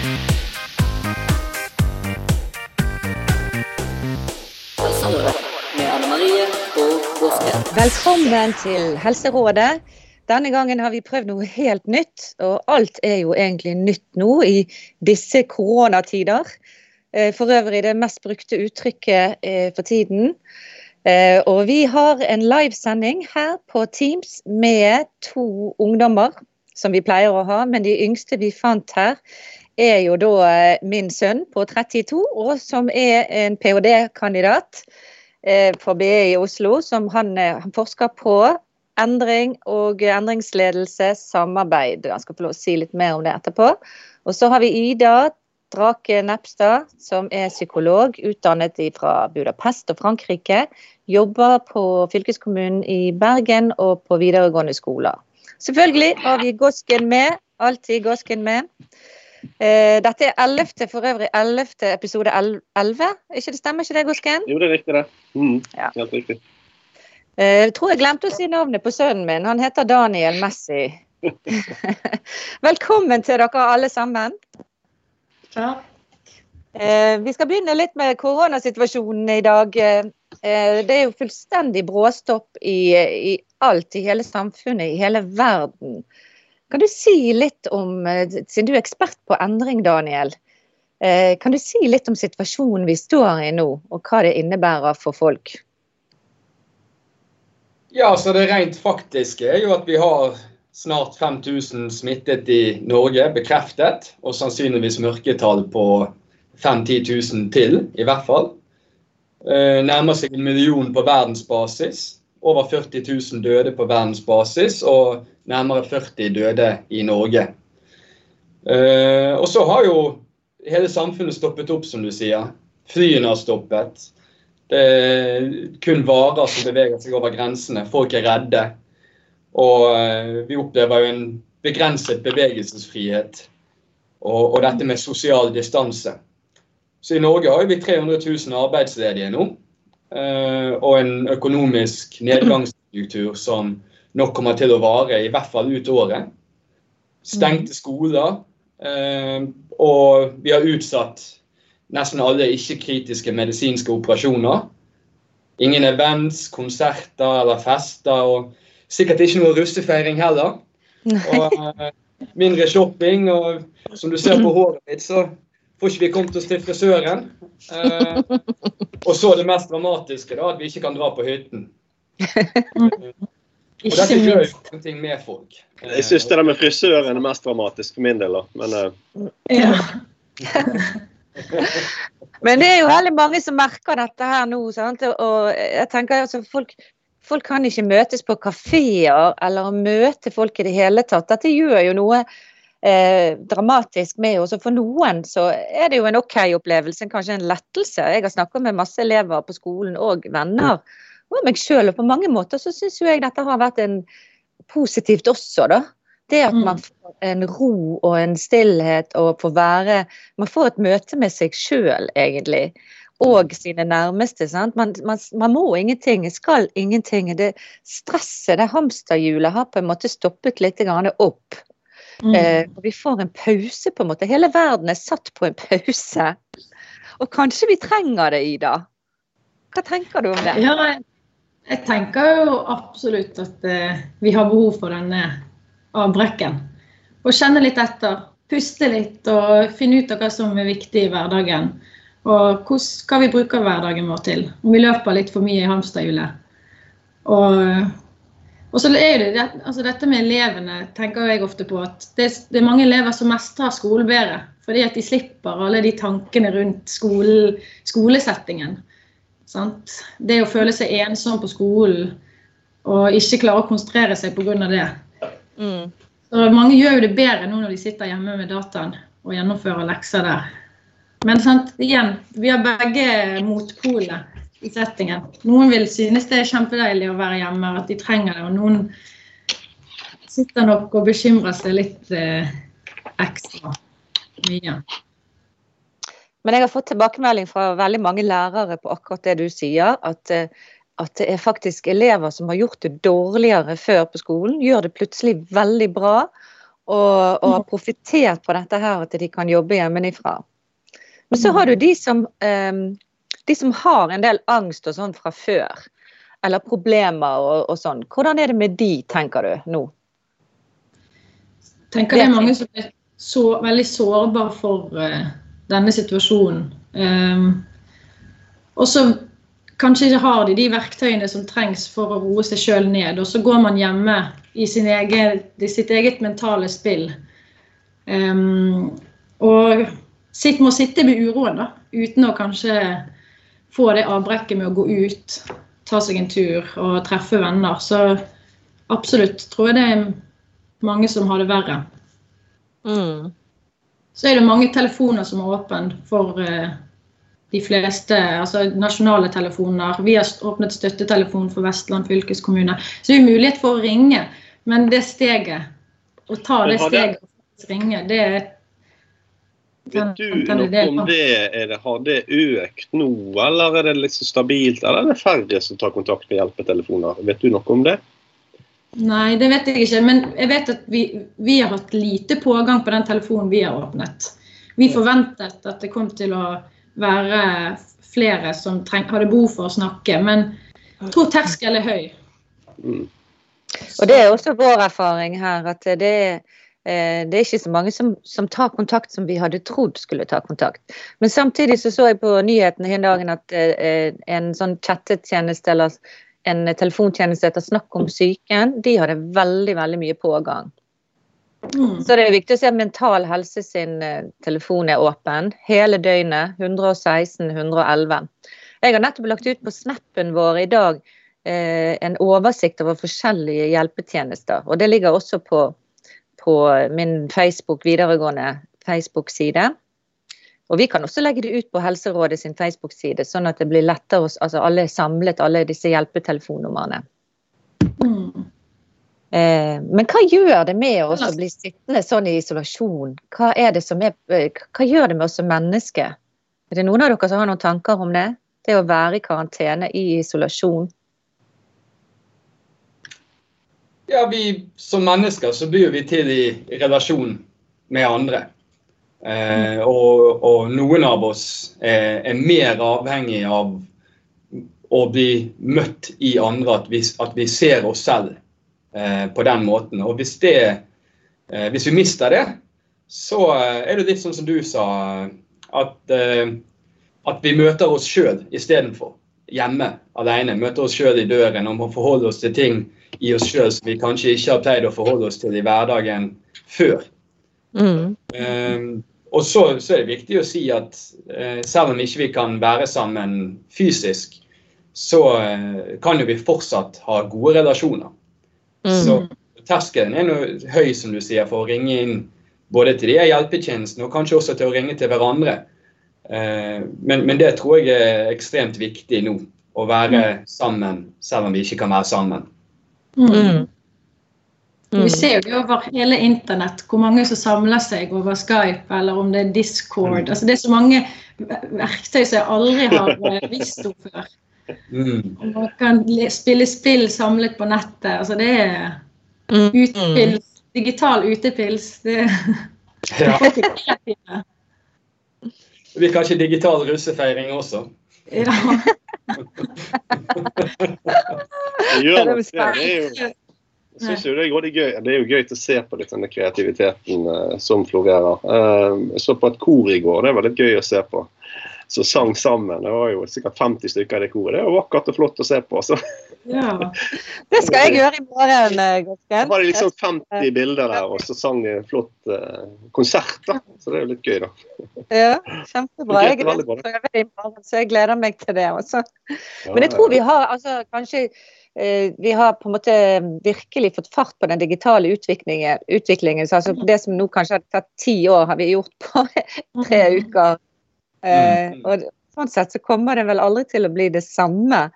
Velkommen til Helserådet. Denne gangen har vi prøvd noe helt nytt, og alt er jo egentlig nytt nå i disse koronatider. Eh, for øvrig det mest brukte uttrykket eh, for tiden. Eh, og vi har en livesending her på Teams med to ungdommer, som vi pleier å ha. Men de yngste vi fant her, er jo da min sønn på 32, og som er en ph.d.-kandidat for BI i Oslo, som han, han forsker på endring og endringsledelse, samarbeid. Han skal få lov å si litt mer om det etterpå. Og så har vi Ida Drake Nepstad, som er psykolog, utdannet fra Budapest og Frankrike. Jobber på fylkeskommunen i Bergen og på videregående skoler. Selvfølgelig har vi Gosken med. Alltid Gosken med. Eh, dette er 11. for øvrig 11. episode 11. Ikke det stemmer ikke det, Gosken? Jo, det er riktig, det. Mm, ja. Helt riktig. Eh, jeg tror jeg glemte å si navnet på sønnen min. Han heter Daniel Messi. Velkommen til dere alle sammen. Takk. Uh, vi skal begynne litt med koronasituasjonen i dag. Det er jo fullstendig bråstopp i, i alt, i hele samfunnet, i hele verden. Kan du si litt om, siden du er ekspert på endring, Daniel, kan du si litt om situasjonen vi står i nå, og hva det innebærer for folk? Ja, så Det rent faktiske er jo at vi har snart 5000 smittet i Norge, bekreftet. Og sannsynligvis mørketall på 5000-10 000 til, i hvert fall. Eh, nærmer seg en million på verdensbasis. Over 40 000 døde på verdensbasis, og nærmere 40 døde i Norge. Eh, og så har jo hele samfunnet stoppet opp, som du sier. Flyene har stoppet. Det er kun varer som beveger seg over grensene. Folk er redde. Og eh, vi opplever jo en begrenset bevegelsesfrihet. Og, og dette med sosial distanse. Så i Norge har vi 300 000 arbeidsledige nå. Eh, og en økonomisk nedgangsstruktur som nok kommer til å vare i hvert fall ut året. Stengte skoler. Eh, og vi har utsatt nesten alle ikke-kritiske medisinske operasjoner. Ingen events, konserter eller fester, og sikkert ikke noe russefeiring heller. Og uh, mindre shopping, og som du ser på håret mitt, så får ikke vi kommet oss til frisøren. Eh, og så det mest dramatiske, da, at vi ikke kan dra på hytten. Og dette gjør jo ingenting med folk. Jeg syns det der med frisøren er mest dramatisk for min del, da. Men ja. Men det er jo veldig mange som merker dette her nå. Sant? Og jeg tenker altså, folk, folk kan ikke møtes på kafeer eller møte folk i det hele tatt. Dette gjør jo noe eh, dramatisk med oss. Og for noen så er det jo en OK-opplevelse, kanskje en lettelse. Jeg har snakket med masse elever på skolen og venner, og meg sjøl. Og på mange måter så syns jo jeg dette har vært en positivt også, da. Det at man mm. får en ro og en stillhet og får være Man får et møte med seg sjøl, egentlig. Og sine nærmeste. Man, man, man, må ingenting, skal ingenting. Det stresset, det hamsterhjulet, har på en måte stoppet litt opp. Mm. Eh, og vi får en pause, på en måte. Hele verden er satt på en pause. Og kanskje vi trenger det, Ida? Hva tenker du om det? Ja, jeg tenker jo absolutt at eh, vi har behov for denne avbrekken. Og kjenne litt etter. Puste litt og finne ut av hva som er viktig i hverdagen. Og hva skal vi bruke hverdagen vår til? Om vi løper litt for mye i hamsterhjulet. Og, og så er det, altså dette med elevene tenker jeg ofte på at det, det er mange elever som mestrer skolen bedre. Fordi at de slipper alle de tankene rundt skole, skolesettingen. Sant? Det å føle seg ensom på skolen og ikke klare å konsentrere seg pga. det. Mm. Så mange gjør jo det bedre nå når de sitter hjemme med dataen og gjennomfører lekser der. Men sant, igjen, vi har begge motpolene settingen. Noen vil synes det er kjempedeilig å være hjemme, at de trenger det. Og noen sitter nok og bekymrer seg litt eh, ekstra mye. Men jeg har fått tilbakemelding fra veldig mange lærere på akkurat det du sier. At eh, at det er faktisk elever som har gjort det dårligere før på skolen, gjør det plutselig veldig bra. og, og har profittert på dette her, at de kan jobbe hjemmefra. Men så har du de som, um, de som har en del angst og sånn fra før. Eller problemer og, og sånn. Hvordan er det med de, tenker du nå? Tenker det er mange som er så, veldig sårbare for uh, denne situasjonen. Um, og så kanskje ikke har de de verktøyene som trengs for å roe seg sjøl ned. Og så går man hjemme i, egen, i sitt eget mentale spill. Um, og sitt, må sitte med uroen, da, uten å kanskje få det avbrekket med å gå ut, ta seg en tur og treffe venner. Så absolutt tror jeg det er mange som har det verre. Mm. Så er det mange telefoner som er åpne for uh, de fleste altså nasjonale telefoner. Vi har åpnet støttetelefon for Vestland fylkeskommune. Så det er mulighet for å ringe. Men det steget, å ta det steget og ringe, det er Vet du noe om det? det? Har det økt nå, eller er det litt så stabilt? Eller er det færre som tar kontakt med hjelpetelefoner? Vet du noe om det? Nei, det vet jeg ikke. Men jeg vet at vi, vi har hatt lite pågang på den telefonen vi har åpnet. Vi forventet at det kom til å være flere som treng, hadde behov for å snakke. Men jeg tror terskelen er høy. Mm. Og Det er også vår erfaring her. at det er, det er ikke så mange som, som, tar kontakt som vi hadde trodd skulle ta kontakt. Men samtidig så, så jeg på nyhetene den dagen at eh, en sånn chattetjeneste eller en telefontjeneste etter Snakk om psyken, de hadde veldig veldig mye pågang. Mm. Så det er viktig å se at Mental Helse sin eh, telefon er åpen hele døgnet. 116 111. Jeg har nettopp lagt ut på snappen vår i dag eh, en oversikt over forskjellige hjelpetjenester. Og det ligger også på, på min Facebook videregående Facebook-side. Og Vi kan også legge det ut på Helserådet sin Facebook-side, sånn at det blir lettere, altså alle er samlet, alle disse hjelpetelefonnumrene. Mm. Eh, men hva gjør det med oss å bli sittende sånn i isolasjon? Hva, er det som er, eh, hva gjør det med oss som mennesker? Er det noen av dere som har noen tanker om det? Det å være i karantene i isolasjon? Ja, vi Som mennesker så blir vi til i relasjon med andre. Eh, og, og, noen av oss er, er, mer avhengig av å bli møtt i andre, at vi, at vi ser oss selv Eh, på den måten. Og hvis, det, eh, hvis vi mister det, så eh, er det litt sånn som du sa, at, at vi møter oss sjøl istedenfor. Hjemme alene. Møter oss sjøl i døren og må forholde oss til ting i oss sjøl som vi kanskje ikke har pleid å forholde oss til i hverdagen før. Mm. Um, og så, så, er det viktig å si at uh, selv om ikke vi kan være sammen fysisk, så uh, kan jo vi fortsatt ha gode relasjoner. Mm. Så terskelen er noe høy, som du sier, for å ringe inn både til de hjelpetjenestene og kanskje også til å ringe til hverandre. Uh, men, men, det tror jeg er ekstremt viktig nå. Å være mm. sammen selv om vi ikke kan være sammen. Mm. mm. Vi ser jo over hele internett hvor mange som samler seg over Skype eller om det er Discord. Mm. Altså, det er så mange verktøy som jeg aldri har eh, visst om før. Mm. Man kan spille spill samlet på nettet. Altså det er mm. utepils. Digital utepils. Det, ja. det blir kanskje digital russefeiring også. Ja. Det gjør nok det. det er jo jeg synes jo det, er gøy. det er jo gøy til å se på litt denne kreativiteten uh, som florerer. Uh, jeg så på et kor i går, det var litt gøy å se på som sang sammen. Det var jo sikkert 50 stykker i det koret. Det var vakkert og flott å se på. Så. Ja. Det skal jeg gjøre i morgen, eh, Gåsken. Så var det liksom 50 bilder der, og så sang en flott uh, konsert. da. Så det er jo litt gøy, da. Ja, kjempebra. Jeg gleder, i morgen, så jeg gleder meg til det også. Men jeg tror vi har altså kanskje eh, vi har på en måte virkelig fått fart på den digitale utviklingen. utviklingen altså det som nå kanskje har tatt ti år, har vi gjort på tre mm. uker. Eh, mm. og sånn sett så kommer det vel aldri til å bli det samme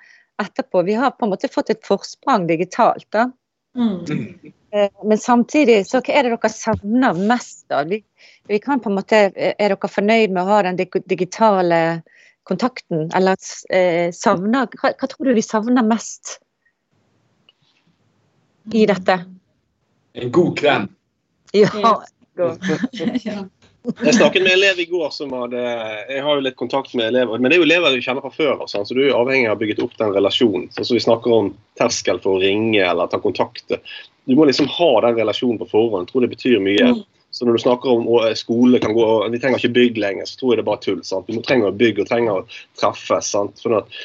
etterpå. Vi har på en måte fått et forsprang digitalt. da. Mm. Eh, men samtidig, så hva er det dere savner mest? da? Vi, vi, kan på en måte, Er dere fornøyd med å ha den digitale kontakten, eller eh, savner hva, hva, tror du vi savner mest i dette? En god klem. Ja. ja. Jeg snakket med en elev i går som hadde Jeg har jo litt kontakt med elever, men det er jo elever du kjenner fra før. Sånn, så du er jo avhengig av å bygge opp den relasjonen. Sånn så vi snakker om terskel for å ringe eller ta kontakt. Du må liksom ha den relasjonen på forhånd. Jeg tror det betyr mye. Så når du snakker om at skole kan gå, vi trenger ikke bygg lenger, så tror jeg det er bare tull. sant? Vi trenger å bygge og trenger å treffes. sant? For at,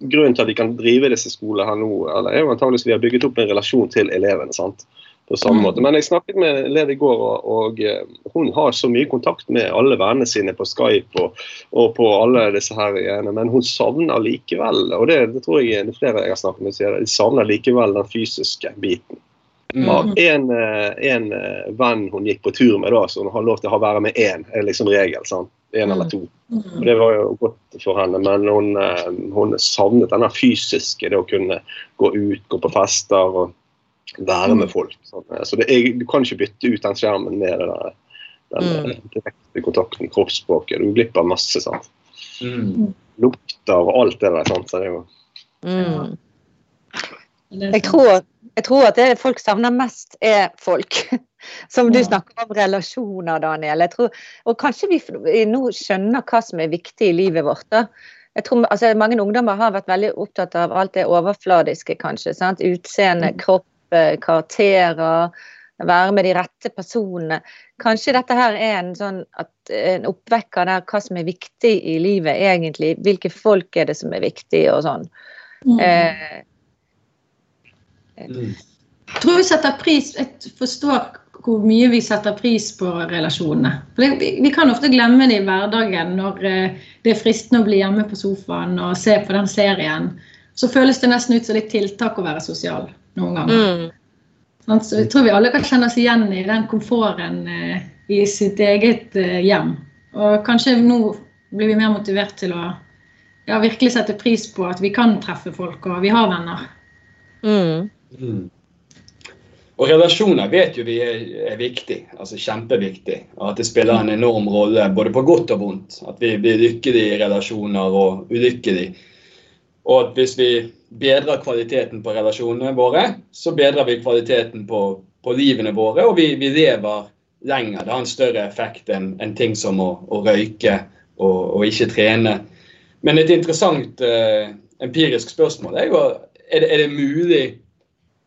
grunnen til at vi kan drive disse skolene her nå, eller er jo antakeligvis vi har bygget opp en relasjon til elevene. sant? På samme Mm. måte. Men jeg snakket med en elev i går, og, og eh, hun har så mye kontakt med alle vennene sine på Skype og, og på alle disse her greiene, men hun savner likevel, og det, det tror jeg det er flere jeg har snakket med, sier de savner likevel den fysiske biten. Mm. Av en, eh, en eh, venn hun gikk på tur med, da, så hun har lov til å være med én, er liksom regel. sant? En eller to. Og Det var jo godt for henne, men hun, hun savnet denne fysiske, det å kunne gå ut, gå på fester og være med folk. Sånn. Så det er, du kan ikke bytte ut den skjermen med det der, den Mm. eh, direkte kontakten, kroppsspråket. Du glipper masse. sant? Mm. Lukter og alt det der. sant? Så det er jo Mm. Jeg tror, jeg tror at det folk savner mest, er folk. Som du snakker om relasjoner, Daniel. Jeg tror, og kanskje vi vi nå skjønner hva som er viktig i livet vårt. da. Jeg tror, altså, mange ungdommer har vært veldig opptatt av alt det overfladiske, kanskje. sant? Utseende, kropp, eh, karakterer, være med de rette personene. Kanskje dette her er en sånn at, en oppvekker der hva som er viktig i livet egentlig. Hvilke folk er det som er viktig, og sånn. Mm. Eh, Mm. Jeg tror vi setter pris Jeg forstår hvor mye vi setter pris på relasjonene. For det, vi, vi kan ofte glemme det i hverdagen når eh, det er fristende å bli hjemme på sofaen og se på den serien. Så føles det nesten ut som er tiltak å være sosial noen ganger. mm. Så jeg tror vi alle kan kjenne oss igjen i den komforten eh, i sitt eget eh, hjem. Og kanskje nå blir vi mer motivert til å ja, virkelig sette pris på at vi kan treffe folk og vi har venner. Mm. Mm. Og relasjoner vet jo vi er, er viktig, altså kjempeviktig. Og at det spiller en enorm rolle både på godt og vondt. At vi blir lykkelige i relasjoner og ulykkelige. Og at hvis vi bedrer kvaliteten på relasjonene våre, så bedrer vi kvaliteten på, på livene våre, og vi, vi lever lenger. Det har en større effekt enn en ting som å, å røyke og, og ikke trene. Men et interessant eh, empirisk spørsmål er jo er det, er det mulig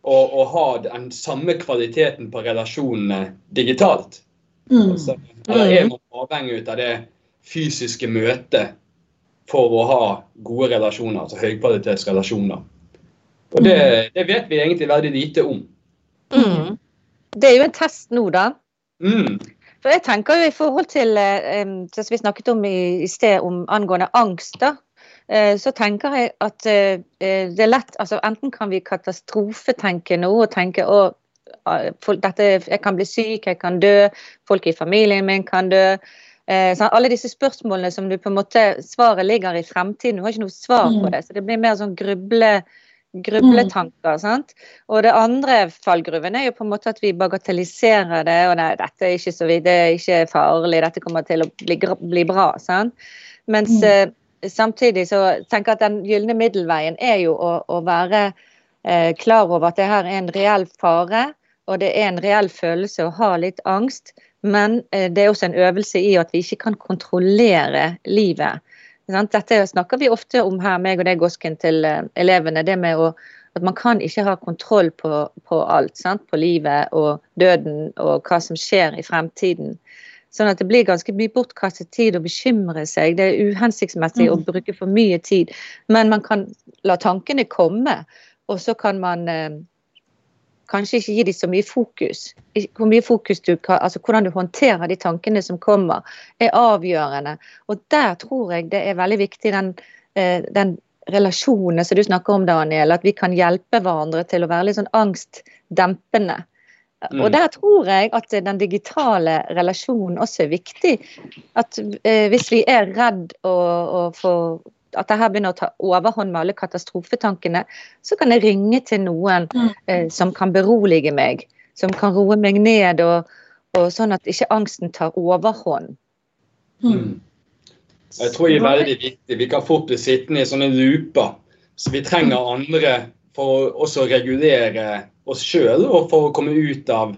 å, å ha den samme kvaliteten på relasjonene digitalt? Mm. Altså, eller er man avhengig av det fysiske møtet for å ha gode relasjoner, altså høykvalitetsrelasjoner? Og det, det vet vi egentlig veldig lite om. Mm. Det er jo en test nå, da. Mm. For jeg tenker jo i forhold til eh, det som vi snakket om i, i sted, om angående angst, da. eh, Så tenker jeg at eh, det er lett altså Enten kan vi katastrofetenke nå og tenke å, folk, dette, jeg kan bli syk, jeg kan dø, folk i familien min kan dø. Eh, sånn, alle disse spørsmålene som du på en måte Svaret ligger i fremtiden. Du har ikke noe svar på Mm. det. Så det blir mer sånn gruble, grubletanker. sant? Og det andre fallgruven er jo på en måte at vi bagatelliserer det. Og nei, dette er ikke så vidt, det er ikke farlig, dette kommer til å bli, bli bra. sant? Mens Mm. eh, samtidig så tenker jeg at den gylne middelveien er jo å, å være eh, klar over at det her er en reell fare, og det er en reell følelse å ha litt angst. Men eh, det er også en øvelse i at vi ikke kan kontrollere livet. Dette snakker vi ofte om her, meg og deg, Gosken, til eh, elevene. Det med å, at man kan ikke ha kontroll på, på alt. Sant? På livet og døden og hva som skjer i fremtiden. Sånn at det blir ganske mye bortkastet tid å bekymre seg. Det er uhensiktsmessig å bruke for mye tid. Men man kan la tankene komme, og så kan man eh, kanskje ikke gi dem så mye fokus. Hvor mye fokus du altså Hvordan du håndterer de tankene som kommer, er avgjørende. Og der tror jeg det er veldig viktig den, eh, den relasjonen som du snakker om, Daniel. At vi kan hjelpe hverandre til å være litt sånn angstdempende. Mm. Og der tror jeg at den digitale relasjonen også er viktig. At eh, hvis vi er redd og, og for at dette begynner å ta overhånd med alle katastrofetankene, så kan jeg ringe til noen Mm. eh, som kan berolige meg. Som kan roe meg ned, og, og sånn at ikke angsten tar overhånd. Mm. Jeg tror det er veldig viktig. Vi kan fort bli sittende i sånne looper. Så vi trenger andre for å også regulere oss sjøl og for å komme ut av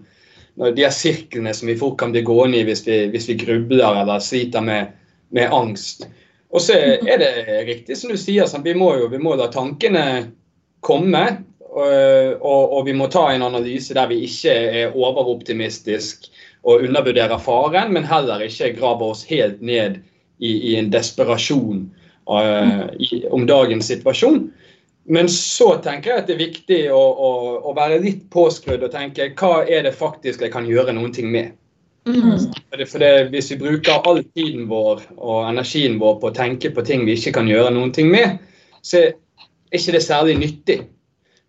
de her sirklene som vi fort kan bli gående i hvis vi, hvis vi grubler eller sliter med, med, angst. Og så er det riktig som du sier, vi, må jo, vi må la tankene komme. Og, og, og, vi må ta en analyse der vi ikke er overoptimistisk og undervurderer faren, men heller ikke graver oss helt ned i, i en desperasjon uh, om dagens situasjon. Men så tenker jeg at det er viktig å, å, å være litt påskrudd og tenke hva er det faktisk jeg kan gjøre noen ting med. Mm. For, det, Hvis vi bruker all tiden vår og energien vår på å tenke på ting vi ikke kan gjøre noen ting med, så er ikke det særlig nyttig.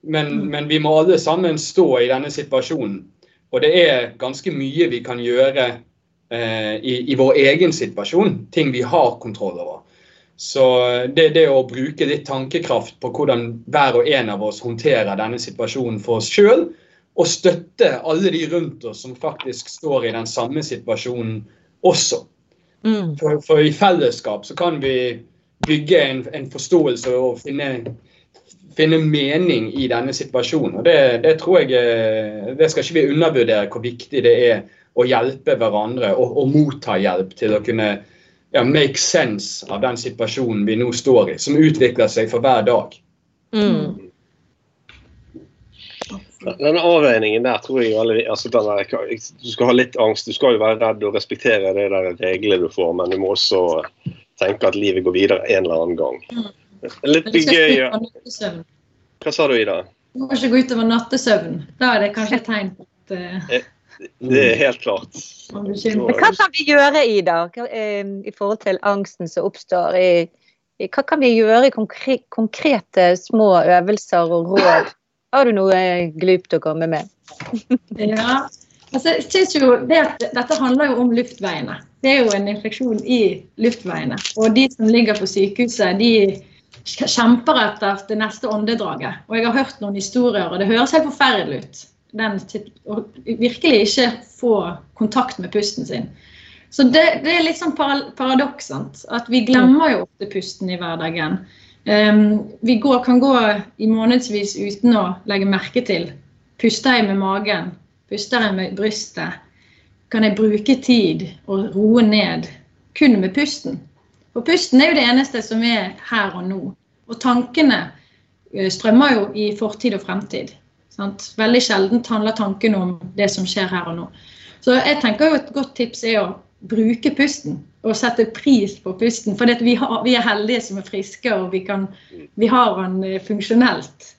Men, mm. men vi må alle sammen stå i denne situasjonen. Og det er ganske mye vi kan gjøre eh, i, i vår egen situasjon. Ting vi har kontroll over. Så det, det å bruke litt tankekraft på hvordan hver og en av oss håndterer denne situasjonen for oss sjøl, og støtte alle de rundt oss som faktisk står i den samme situasjonen også. Mm. For, for, i fellesskap så kan vi bygge en, en forståelse og finne, finne, mening i denne situasjonen. Og det, det, tror jeg eh, Det skal ikke vi undervurdere hvor viktig det er å hjelpe hverandre og, og motta hjelp til å kunne ja, make sense av den situasjonen vi nå står i, som utvikler seg for hver dag. Mm. Den avveiningen der tror jeg alle, altså der, Du skal ha litt angst. Du skal jo være redd og respektere det der reglene du får, men du må også tenke at livet går videre en eller annen gang. Mm. Litt gøy Hva sa du, Ida? Du må ikke gå utover nattesøvn. Da er det kanskje et tegn på at uh... Det er helt klart. Hva kan vi gjøre, Ida, eh, i forhold til angsten som oppstår? hva kan vi gjøre i konkrete små øvelser og råd? Har du noe glupt å komme med? ja, altså, jeg synes jo det at Dette handler jo om luftveiene. Det er jo en infeksjon i luftveiene. Og de som ligger på sykehuset, de kjemper etter det neste åndedraget. Og jeg har hørt noen historier, og det høres helt forferdelig ut den, å virkelig ikke få kontakt med pusten sin. Så det, det er litt sånn paradoks. At vi glemmer jo ofte pusten i hverdagen. Um, vi går, kan gå i månedsvis uten å legge merke til. Puster jeg med magen? Puster jeg med brystet? Kan jeg bruke tid og roe ned kun med pusten? For pusten er jo det eneste som er her og nå. Og tankene eh, strømmer jo i fortid og fremtid. Sant? Veldig sjelden handler tanken om det som skjer her og nå. Så jeg tenker jo et godt tips er å bruke pusten og sette pris på pusten. For vi, vi, er heldige som er friske, og vi, kan, vi har den eh, funksjonelt.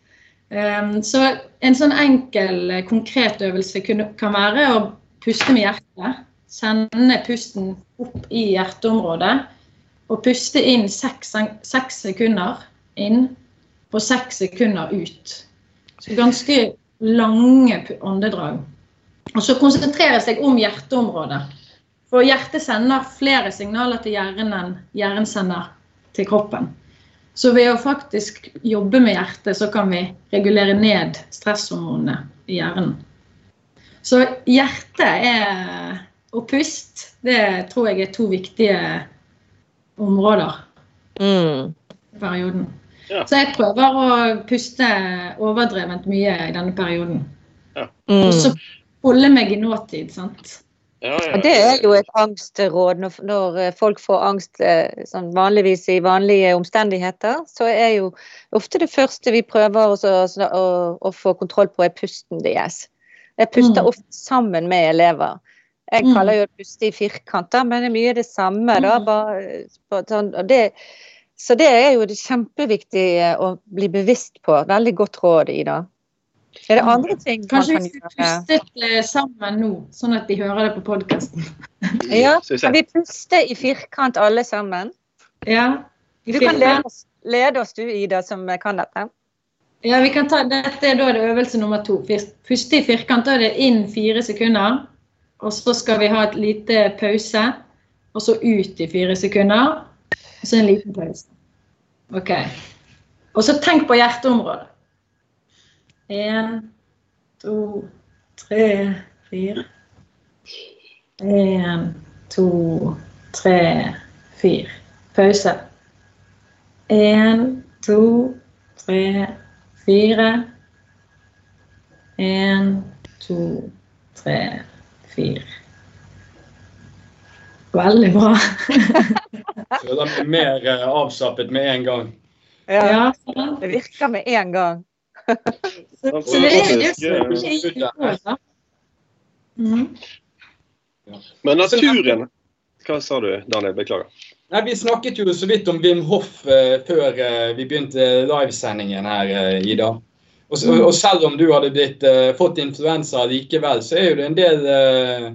Um, så en sånn enkel, eh, konkret øvelse kunne, kan være å puste med hjertet. Sende pusten opp i hjerteområdet. Og puste inn seks, seks sekunder inn og seks sekunder ut. Så ganske lange åndedrag. Og så konsentrere seg om hjerteområdet. For hjertet sender flere signaler til hjernen enn hjernen sender til kroppen. Så ved å faktisk jobbe med hjertet, så kan vi regulere ned stresshormonene i hjernen. Så hjertet er, og pust, det tror jeg er to viktige områder mm. i perioden. Ja. Så jeg prøver å puste overdrevent mye i denne perioden. Ja. Mm. Og så holde meg i nåtid, sant. Ja, det er jo et angstråd når, når eh, folk får angst eh, sånn vanligvis i vanlige omstendigheter. Så er jo ofte det første vi prøver å, å, å få kontroll på, er pusten deres. Jeg puster mm. ofte sammen med elever. Jeg mm. kaller jo det puste i firkanter, men det er mye det samme. da, mm. bare, sånn, det så det er jo kjempeviktig kjempeviktige å bli bevisst på. Veldig godt råd, Ida. Er det andre ting Kanskje man kan gjøre? Kanskje vi skal puste eh, sammen nå, sånn at de hører det på podkasten. ja, kan vi puste i firkant alle sammen? Ja. Du kan lede oss, lede oss, du, Ida, som kan dette. Ja, vi kan ta, Dette er da det øvelse nummer to. Puste i firkant. Da er det inn fire sekunder. Og så skal vi ha et lite pause. Og så ut i fire sekunder. Og så en liten pause. OK. Og så tenk på hjerteområdet. Én, to, tre, fire. Én, to, tre, fire. Pause. Én, to, tre, fire. Én, to, tre, fire. Veldig bra. Føler blir mer eh, avslappet med en gang. Ja, Ja, det virker med en gang. Så, det er det på, da. Mhm. Men naturen Hva sa du, Daniel? Beklager. Nei, Vi snakket jo så vidt om Wim Hoff eh, før eh, vi begynte livesendingen her, eh, Ida. Og, og, og selv om du hadde blitt, eh, fått influensa likevel, så er jo det en del eh,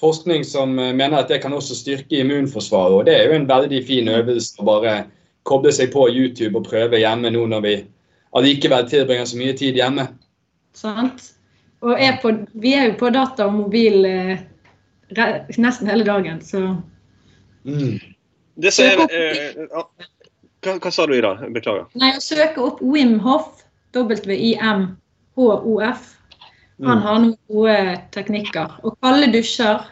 forskning som eh, mener at det kan også styrke immunforsvaret. Og det er jo en veldig fin øvelse å bare koble seg på YouTube og prøve hjemme nå når vi allikevel tilbringer så mye tid hjemme. Sant? Og er på, vi er jo på data og mobil eh, nesten hele dagen, så Mm. Det som er, eh, hva, hva sa du, Ida? Beklager. Nei, å søke opp Wim Hof, W-I-M-H-O-F. Han har noen gode teknikker. Og kalde dusjer,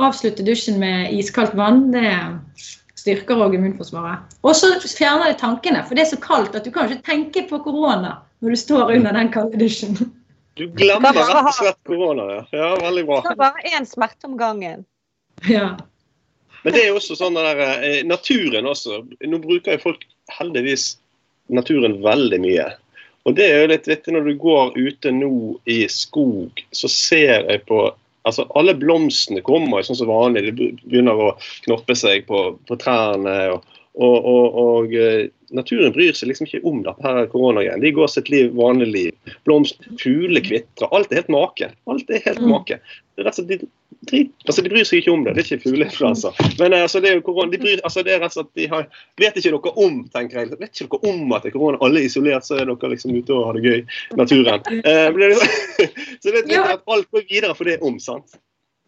avslutte dusjen med iskaldt vann, det styrker òg immunforsvaret. Og så fjerner det tankene, for det er så kaldt at du kan ikke tenke på korona når du står under den kalde dusjen. Du glemmer rett og slett korona, ja. ja veldig bra. Det er bare én smerte om gangen. Ja. Men det er også sånn der, eh, naturen også. Nå bruker jo folk heldigvis naturen veldig mye. Og det er jo litt vittig når du går ute nå i skog, så ser jeg på Altså alle blomstene kommer sånn som vanlig. De begynner å knoppe seg på, på trærne. og og, og, og eh, naturen bryr seg liksom ikke om dette her koronagreiene. De går sitt liv, vanlig liv. Blomster, fugler kvitrer. Alt er helt make. Alt er helt Mm. make. Det er rett og slett, de, altså, de bryr seg ikke om det. Det er ikke fugleinfluensa. Men eh, altså, det er jo korona, de bryr, altså, det er rett og slett, de har, vet ikke dere om tenker jeg, vet ikke dere om at det er korona? Alle er isolert, så er dere liksom ute og har det gøy naturen. Eh, det så det er litt at alt går videre for det om, sant?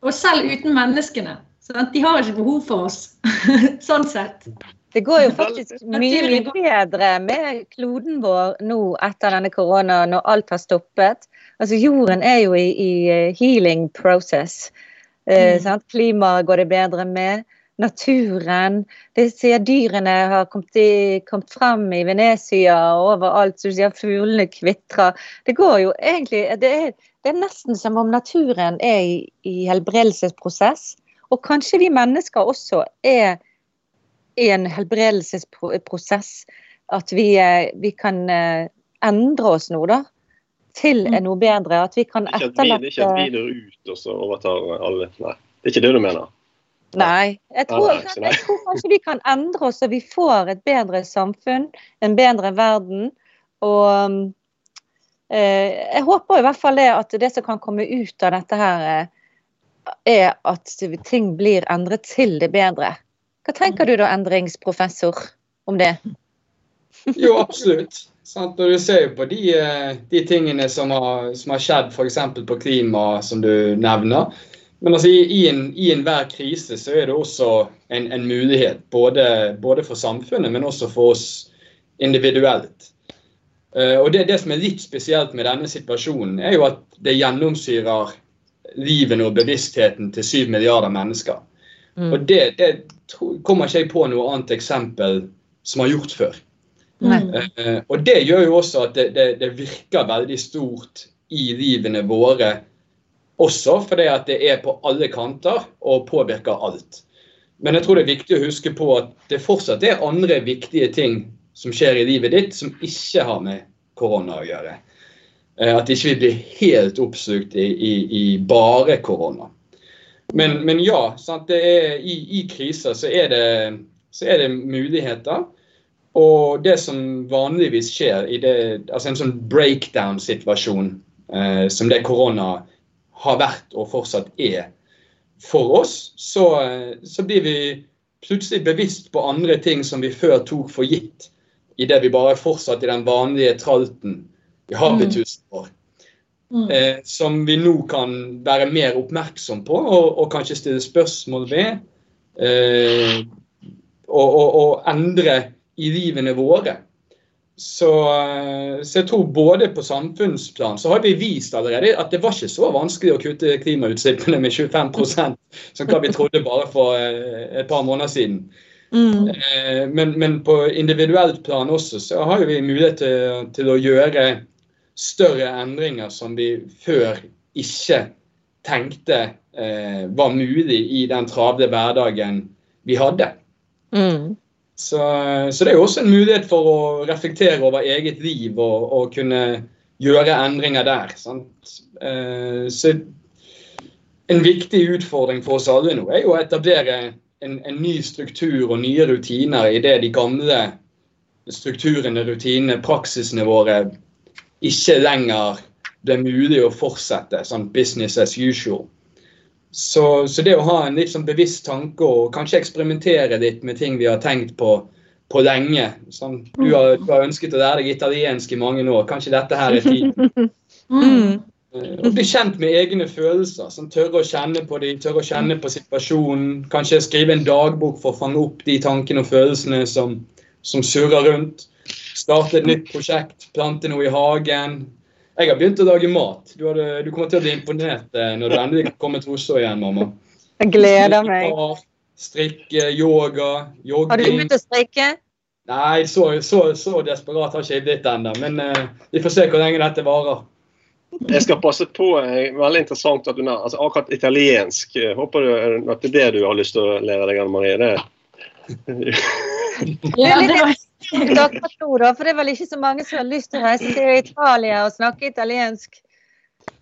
Og selv uten menneskene. Sant? De har ikke behov for oss. sånn sett. Det går jo faktisk mye mye bedre med kloden vår nå etter denne korona, når alt har stoppet. Altså Jorden er jo i, i eh, healing process. Eh, Mm. Klimaet går det bedre med. Naturen. Det sier dyrene har kommet, i, kommet frem i Venezia og overalt. Så du sier fuglene kvitrer. Det går jo egentlig det er, det er nesten som om naturen er i, i helbredelsesprosess. Og kanskje vi mennesker også er en helbredelsesprosess. At vi, eh, vi kan eh, endre oss nå, da. Til Mm. noe bedre. At vi kan er ikke at vi, det er ikke at vi dør ut og så overtar alle. Nei. Det er ikke det du mener? Nei. Jeg tror, jeg tror kanskje vi kan endre oss, så vi får et bedre samfunn, en bedre verden. Og eh, jeg håper i hvert fall det at det som kan komme ut av dette her, er at ting blir endret til det bedre. Hva tenker du da, endringsprofessor, om det? Jo, absolutt. Sant? Og du ser på de, eh, de tingene som har, som har skjedd f.eks. på klima, som du nevner. Men altså, i, i, en, i enhver krise så er det også en, en mulighet, både, både for samfunnet, men også for oss individuelt. Eh, og det, det som er litt spesielt med denne situasjonen, er jo at det gjennomsyrer livene og bevisstheten til syv milliarder mennesker. Mm. Og det, det kommer ikke jeg på noe annet eksempel som har gjort før. Eh, og det gjør jo også at det, det, det virker veldig stort i livene våre også, fordi at det er på alle kanter og påvirker alt. Men jeg tror det er viktig å huske på at det fortsatt er andre viktige ting som skjer i livet ditt som ikke har med korona å gjøre. Eh, At ikke vi blir helt oppslukt i, i, i bare korona. Men, men ja, er, i, i kriser så er, det, så er det muligheter. Og det som vanligvis skjer i det, altså en sånn breakdown-situasjon eh, som det korona har vært og fortsatt er for oss, så, så blir vi plutselig bevisst på andre ting som vi før tok for gitt. Idet vi bare fortsatt i den vanlige tralten i habitusen vår. Mm. Eh, som vi nå kan være mer oppmerksom på og, og kanskje stille spørsmål ved. Eh, og, og, og endre i livene våre. Så, eh, så jeg tror både på samfunnsplan så har vi vist allerede at det var ikke så vanskelig å kutte klimautslippene med 25% som hva vi trodde bare for eh, et par måneder siden. Mm. Eh, Men, men på individuelt plan også så har vi mulighet til, til å gjøre større endringer som vi før ikke tenkte eh, var mulig i den travle hverdagen vi hadde. Mm. Så, så, det er jo også en mulighet for å reflektere over eget liv og, og kunne gjøre endringer der. Eh, så en viktig utfordring for oss alle nå er jo å etablere en, en ny struktur og nye rutiner i det de gamle strukturene, rutinene, praksisene våre ikke lenger det er mulig å fortsette sånn business as usual. Så, så, det å ha en litt sånn bevisst tanke og kanskje eksperimentere litt med ting vi har tenkt på, på lenge sånn, du, har, du, har, ønsket å lære deg italiensk i mange år. Kanskje dette her er tiden. Mm. Og bli kjent med egne følelser. Som tørre å kjenne på dem, tørre å kjenne på situasjonen. Kanskje skrive en dagbok for å fange opp de tankene og følelsene som, som surrer rundt. Starte et nytt prosjekt, plante noe i hagen. Jeg har begynt å lage mat. Du, hadde, du kommer til å bli imponert eh, når du endelig kommer til Oslo igjen, mamma. Jeg gleder meg. Strikke, yoga, jogging. Har du begynt å strikke? Nei, så, så, så desperat har ikke jeg blitt ennå. Men uh, vi får se hvor lenge dette varer. Jeg skal passe på. Eh, veldig interessant at du nær, altså Akkurat italiensk. Håper du at det er det du har lyst til å lære deg, Anne Marie? Det. ja, det var for det er vel ikke så mange som har lyst til å reise til Italia og snakke italiensk.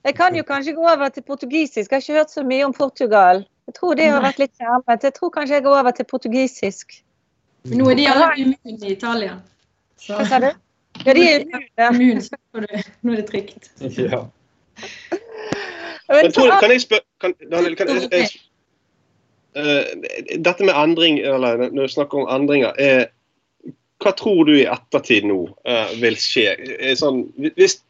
Jeg kan jo kanskje gå over til portugisisk. Jeg har ikke hørt så mye om Portugal. Jeg tror det har vært litt skjermet. Jeg tror kanskje jeg går over til portugisisk. Nå er de alle immune i Italia. Så. Hva sa du? Ja, de er immune. Nå er det trygt. Ja. Men, tror, kan jeg spørre kan, Daniel, kan jeg, jeg, uh, Dette med endring, eller når du snakker om endringer, er, hva tror du i ettertid nå uh, vil skje? Sånn, hvis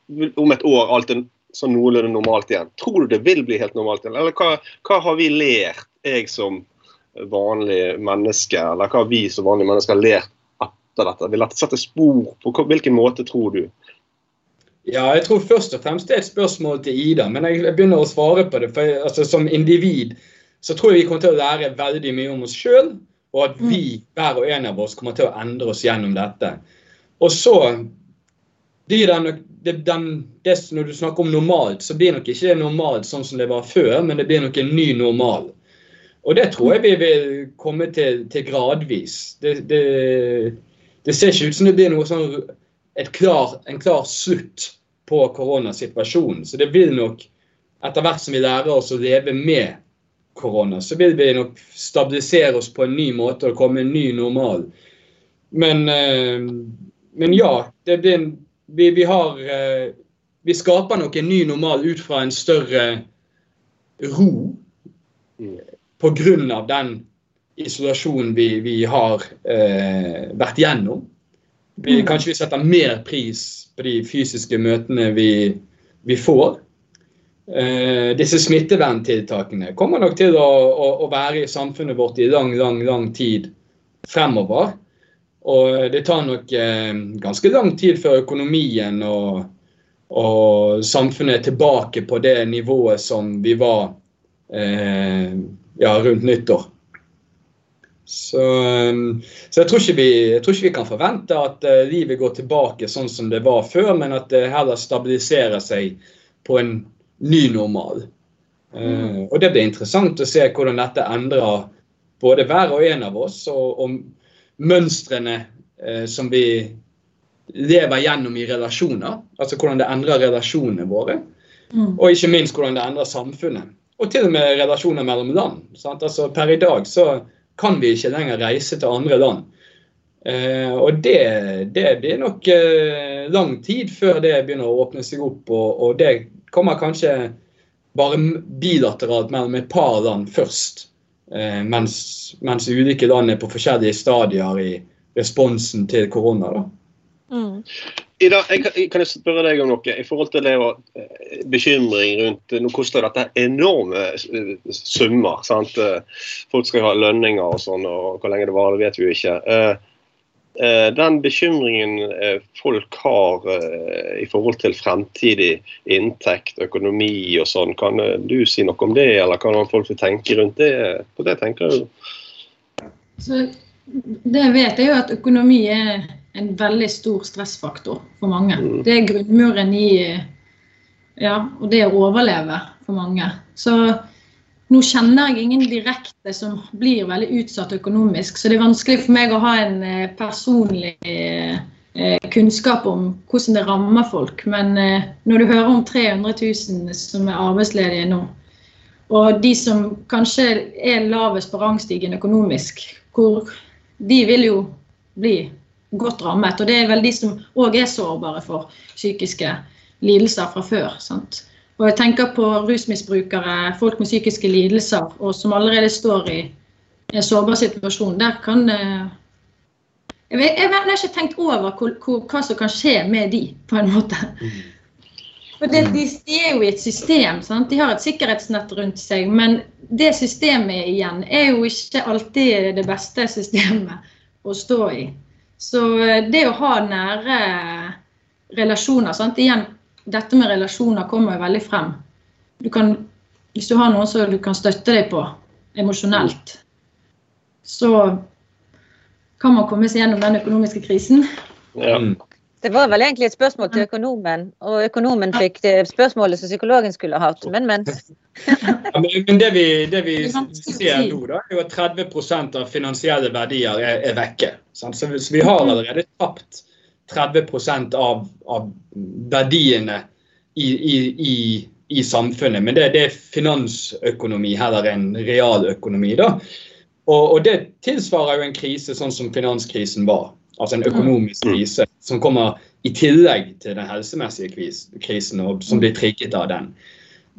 om et år alt er sånn noenlunde normalt igjen, tror du det vil bli helt normalt igjen? Eller hva, hva har vi lært, jeg som vanlig menneske, eller hva har vi som vanlige mennesker lært etter dette? Vil dette sette spor? På hvilken måte tror du? Ja, jeg tror først og fremst det er et spørsmål til Ida. Men jeg begynner å svare på det. for altså, Som individ så tror jeg vi kommer til å lære veldig mye om oss sjøl. Og at vi, hver og en av oss, kommer til å endre oss gjennom dette. Og så blir den, den, det, Når du snakker om normalt, så blir nok ikke det normalt sånn som det var før, men det blir nok en ny normal. Og det tror jeg vi vil komme til, til gradvis. Det, det, det ser ikke ut som det blir noe sånn klar, en klar slutt på koronasituasjonen. Så det vil nok, etter hvert som vi lærer oss å leve med korona, så vil vi nok stabilisere oss på en ny måte og komme en ny normal. Men, eh, men ja, det blir en, vi, vi, har eh, Vi skaper nok en ny normal ut fra en større ro pga. den isolasjonen vi, vi har eh, vært gjennom. Vi, mm. kanskje vi setter mer pris på de fysiske møtene vi, vi får. Eh, disse smitteverntiltakene kommer nok til å, å, å, være i samfunnet vårt i lang, lang, lang tid fremover. Og det tar nok eh, ganske lang tid før økonomien og, og, samfunnet er tilbake på det nivået som vi var eh, ja, rundt nyttår. Så, um, så jeg, tror vi, jeg, tror ikke vi, kan forvente at uh, livet går tilbake sånn som det var før, men at det heller stabiliserer seg på en ny normal. Uh, mm. Og Det blir interessant å se hvordan dette endrer både hver og en av oss, og, og mønstrene uh, som vi lever gjennom i relasjoner. Altså hvordan det endrer relasjonene våre. Mm. Og ikke minst hvordan det endrer samfunnet. Og til og med relasjoner mellom land. Sant? Altså Per i dag så kan vi ikke lenger reise til andre land. Eh, og det, det, blir nok eh, lang tid før det begynner å åpne seg opp. Og, og, det kommer kanskje bare bilateralt mellom et par land først. Eh, mens, mens, ulike land er på forskjellige stadier i responsen til korona. da. Mm. Ida, jeg, kan jeg spørre deg om noe i forhold til det å eh, bekymring rundt Nå koster dette enorme eh, summer. sant? Eh, folk skal ha lønninger og sånn, og hvor lenge det varer, vet vi jo ikke. Den bekymringen folk har i forhold til fremtidig inntekt, økonomi og sånn, kan du si noe om det, eller kan folk tenke rundt det? På det tenker du? Så det jeg vet, er jo at økonomi er en veldig stor stressfaktor for mange. Mm. Det er grunnmuren i ja, og det å overleve for mange. Så nå kjenner jeg ingen direkte som blir veldig utsatt økonomisk, så det er vanskelig for meg å ha en eh, personlig eh, kunnskap om hvordan det rammer folk. Men når du hører om 300 000 som er arbeidsledige nå, og de som kanskje er lavest på rangstigen økonomisk, hvor de vil jo bli godt rammet. Og det er vel de som òg er sårbare for psykiske lidelser fra før. Sant? Og jeg tenker på rusmisbrukere, folk med psykiske lidelser, og som allerede står i en sårbar situasjon. Der kan eh, Jeg, vet, jeg har ikke tenkt over hvor, hvor, hva som kan skje med de, på en måte. For det, de, de, er jo i et system. Sant? De har et sikkerhetsnett rundt seg. Men det systemet igjen er jo ikke alltid det beste systemet å stå i. Så eh, det å ha nære relasjoner sant? Igjen, dette med relasjoner kommer jo veldig frem. Du kan, hvis du har noen som du kan støtte deg på emosjonelt, så kan man komme seg gjennom den økonomiske krisen. Ja. Mm. Det var vel egentlig et spørsmål til økonomen, og økonomen fikk det spørsmålet som psykologen skulle ha hatt. Men, men. ja, men det vi, det vi ser nå, da, er jo at 30% av finansielle verdier er, er vekke. Sant? Så vi har allerede tapt 30 av, av verdiene i, i, i, i, samfunnet. Men det, det, er finansøkonomi heller enn realøkonomi. da. Og, og det tilsvarer jo en krise sånn som finanskrisen var altså en økonomisk mm. krise, som kommer i tillegg til den helsemessige krisen, og som blir trigget av den.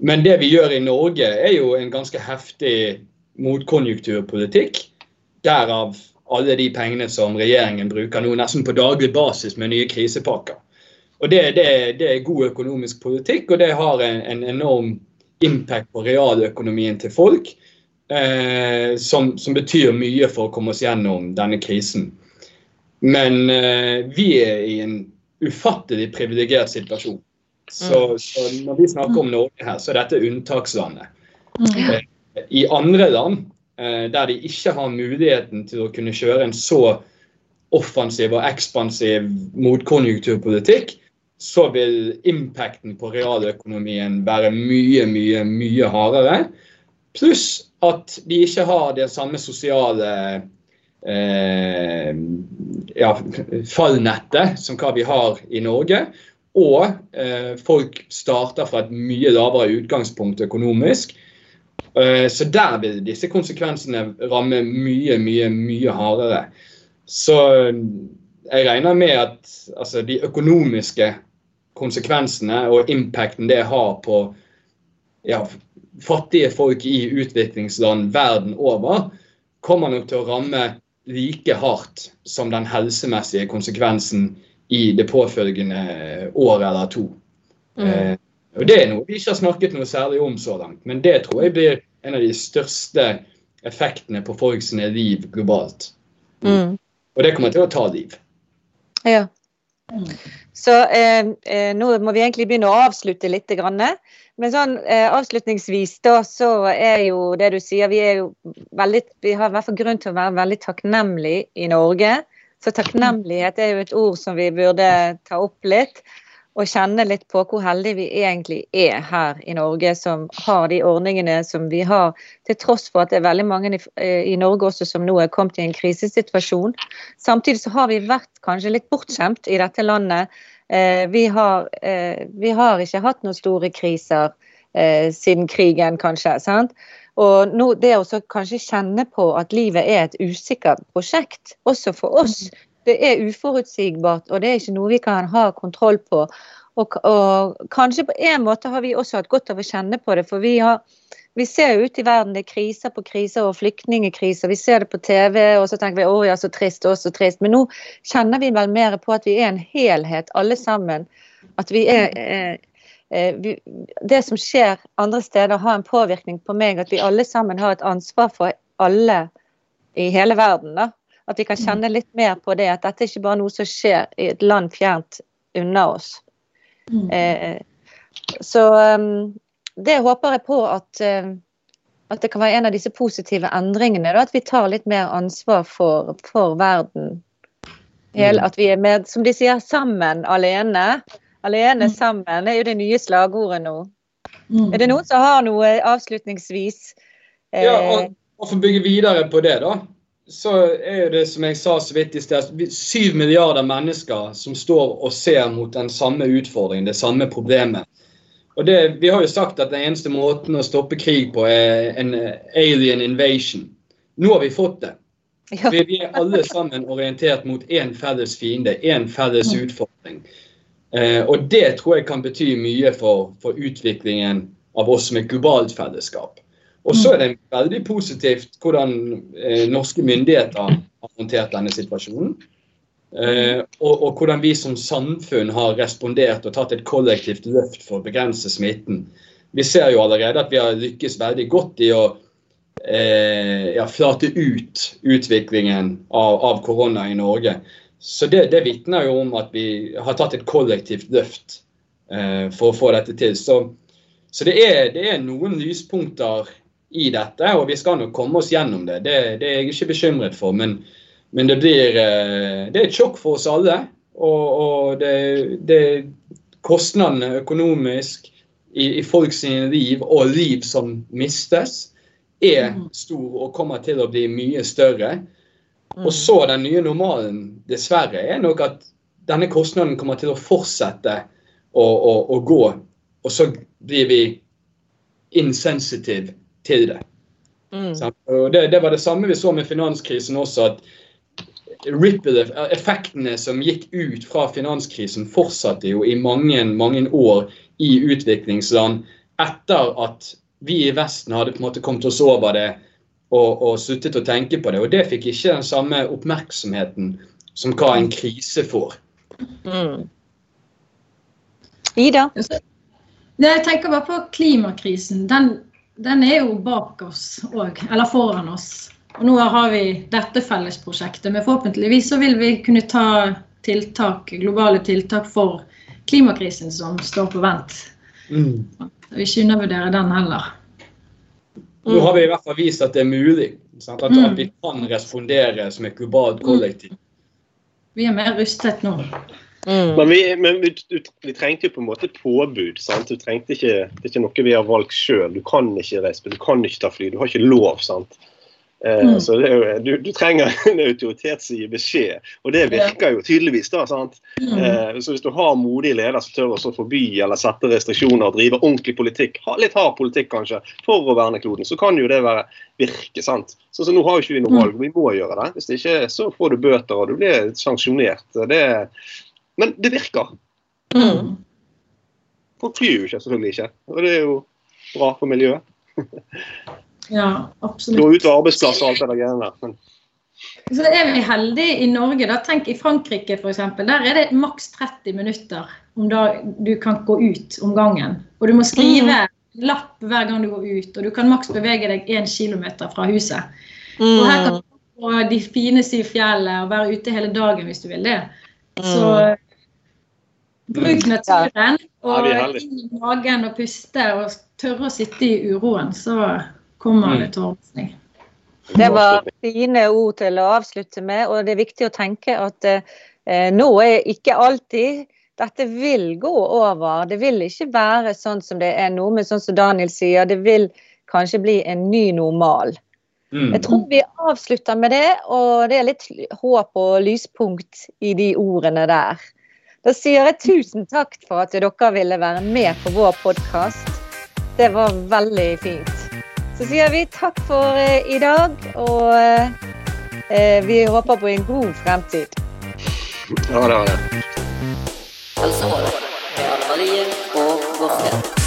Men det vi gjør i Norge, er jo en ganske heftig motkonjunkturpolitikk. Derav alle de pengene som regjeringen bruker nå nesten på daglig basis med nye krisepakker. Og det, det, det er god økonomisk politikk, og det har en, en enorm impact på realøkonomien til folk. Eh, som, som, betyr mye for å komme oss gjennom denne krisen. Men eh, vi er i en ufattelig privilegert situasjon. Så, mm. så, når vi snakker om Norge her, så er dette unntakslandet. Mm. Eh, I andre land der de ikke har muligheten til å kunne kjøre en så offensiv og ekspansiv motkonjunkturpolitikk, så vil impacten på realøkonomien være mye, mye, mye hardere. Pluss at de ikke har det samme sosiale eh, ja, fallnettet som hva vi har i Norge. Og eh, folk starter fra et mye lavere utgangspunkt økonomisk. Eh, så der vil disse konsekvensene ramme mye, mye, mye hardere. Så eh, jeg regner med at altså, de økonomiske konsekvensene og impacten det har på ja, fattige folk i utviklingsland verden over, kommer nok til å ramme like hardt som den helsemessige konsekvensen i det påfølgende året eller to. Mm. Eh, og Det er noe vi ikke har snakket noe særlig om så langt, men det tror jeg blir en av de største effektene på folks liv globalt. Mm. Og det kommer til å ta liv. Ja. Så eh, eh, nå må vi egentlig begynne å avslutte litt. Grann. Men sånn eh, avslutningsvis da, så er jo det du sier, vi er jo veldig Vi har i hvert fall grunn til å være veldig takknemlige i Norge. Så takknemlighet er jo et ord som vi burde ta opp litt. Og kjenne litt på hvor heldige vi egentlig er her i Norge som har de ordningene som vi har. Til tross for at det er veldig mange i, eh, i Norge også som nå er kommet i en krisesituasjon. Samtidig så har vi vært kanskje litt bortskjemt i dette landet Eh, vi har, eh, vi, har, ikke hatt noen store kriser eh, siden krigen, kanskje. sant? Og nå, det å kanskje kjenne på at livet er et usikkert prosjekt, også for oss. Det er uforutsigbart, og det er ikke noe vi kan ha kontroll på. Og, og kanskje på en måte har vi også hatt godt av å kjenne på det, for vi har vi ser jo ut i verden, det er kriser på kriser og flyktningkriser. Vi ser det på TV, og så tenker vi å ja, så trist, å så trist. Men nå kjenner vi vel mer på at vi er en helhet, alle sammen. At vi er eh, eh, vi, Det som skjer andre steder, har en påvirkning på meg. At vi alle sammen har et ansvar for alle i hele verden. da. At vi kan kjenne litt mer på det. At dette er ikke bare noe som skjer i et land fjernt unna oss. Mm. Eh, så um, det håper jeg på at, uh, at, det kan være en av disse positive endringene. Da, at vi tar litt mer ansvar for, for verden. Hele, mm. at vi er med, som de sier, sammen alene. Alene mm. sammen det er jo det nye slagordet nå. Mm. Er det noen som har noe avslutningsvis? Ja, og, og for å bygge videre på det, da så er det som jeg sa så vidt i sted, syv milliarder mennesker som står og ser mot den samme utfordringen, det samme problemet. Og det, Vi har jo sagt at den eneste måten å stoppe krig på er en alien invasion. Nå har vi fått det. Vi, vi er alle sammen orientert mot én felles fiende, én felles utfordring. Eh, og det tror jeg kan bety mye for, for utviklingen av oss som et globalt fellesskap. Og så er det veldig positivt hvordan eh, norske myndigheter har håndtert denne situasjonen. Eh, og, og, hvordan vi som samfunn har respondert og tatt et kollektivt løft for å begrense smitten. Vi ser jo allerede at vi har lykkes veldig godt i å eh, ja, flate ut utviklingen av, av korona i Norge. Så det, det vitner jo om at vi har tatt et kollektivt løft eh, for å få dette til. Så, så det, er, det, er, noen lyspunkter i dette, og vi skal nok komme oss gjennom det. Det, det er jeg ikke bekymret for. Men, men det blir eh, det er et sjokk for oss alle. Og, og det, det kostnadene økonomisk i, i folks liv og liv som mistes, er mm. stor og kommer til å bli mye større. Og mm. så den nye normalen, dessverre, er nok at denne kostnaden kommer til å fortsette å, å, å gå. Og så blir vi insensitive til det. Mm. Og det, det, var det samme vi så med finanskrisen også. at Ripple-effektene som gikk ut fra finanskrisen, fortsatte jo i mange, mange år i utviklingsland etter at vi i Vesten hadde på en måte kommet oss over det og, og sluttet å tenke på det. Og det fikk ikke den samme oppmerksomheten som hva en krise får. Mm. Ida? Jeg tenker bare på klimakrisen. Den den er jo bak oss òg, eller foran oss. Og nå har vi dette fellesprosjektet, men forhåpentligvis så vil vi kunne ta tiltak, globale tiltak for klimakrisen som står på vent. Mm. Vi ikke undervurderer den heller. Nå har vi i hvert fall vist at det er mulig. At, at, vi kan respondere som et globalt kollektiv. Vi er mer rustet nå. Mm. Men, vi, men vi, vi, trengte jo på en måte påbud. sant? Du trengte ikke, Det er ikke noe vi har valgt sjøl. Du kan ikke reise, du kan ikke ta fly. Du har ikke lov. sant? Eh, mm. Så jo, du, du, trenger en autoritet som gir beskjed, og det virker jo tydeligvis. da, sant? Mm. Eh, så Hvis du har modige ledere som tør å forby eller sette restriksjoner og drive ordentlig politikk, ha litt hard politikk kanskje, for å verne kloden, så kan jo det være virke. sant? Så, så Nå har jo ikke vi noe mm. valg, vi må gjøre det. Hvis det ikke så får du bøter og du blir sanksjonert. Det, men det virker. Mm. Folk flyr jo ikke, selvfølgelig ikke. Og det er jo bra for miljøet. ja, absolutt. Gå ut av arbeidsplasser og alt det der greiene der. Men... Så er vi heldige i Norge. da, Tenk i Frankrike f.eks. Der er det maks 30 minutter om da du kan gå ut om gangen. Og du må skrive mm. lapp hver gang du går ut, og du kan maks bevege deg 1 km fra huset. Mm. Og her kan du på de fine syv fjellene og være ute hele dagen hvis du vil det. Så mm. bruk naturen og inn i magen og puste og tørre å sitte i uroen, så kommer det til ordning. Det var fine ord til å avslutte med, og det er viktig å tenke at eh, nå er ikke alltid dette vil gå over. Det vil ikke være sånn som det er nå, men sånn som Daniel sier, det vil kanskje bli en ny normal. Mm. Jeg tror vi avslutter med det, og det er litt håp og lyspunkt i de ordene der. Da sier jeg tusen takk for at dere ville være med på vår podkast. Det var veldig fint. Så sier vi takk for eh, i dag, og eh, vi håper på en god fremtid. Ja, det. var det. Altså, med Anne Marie og Morten.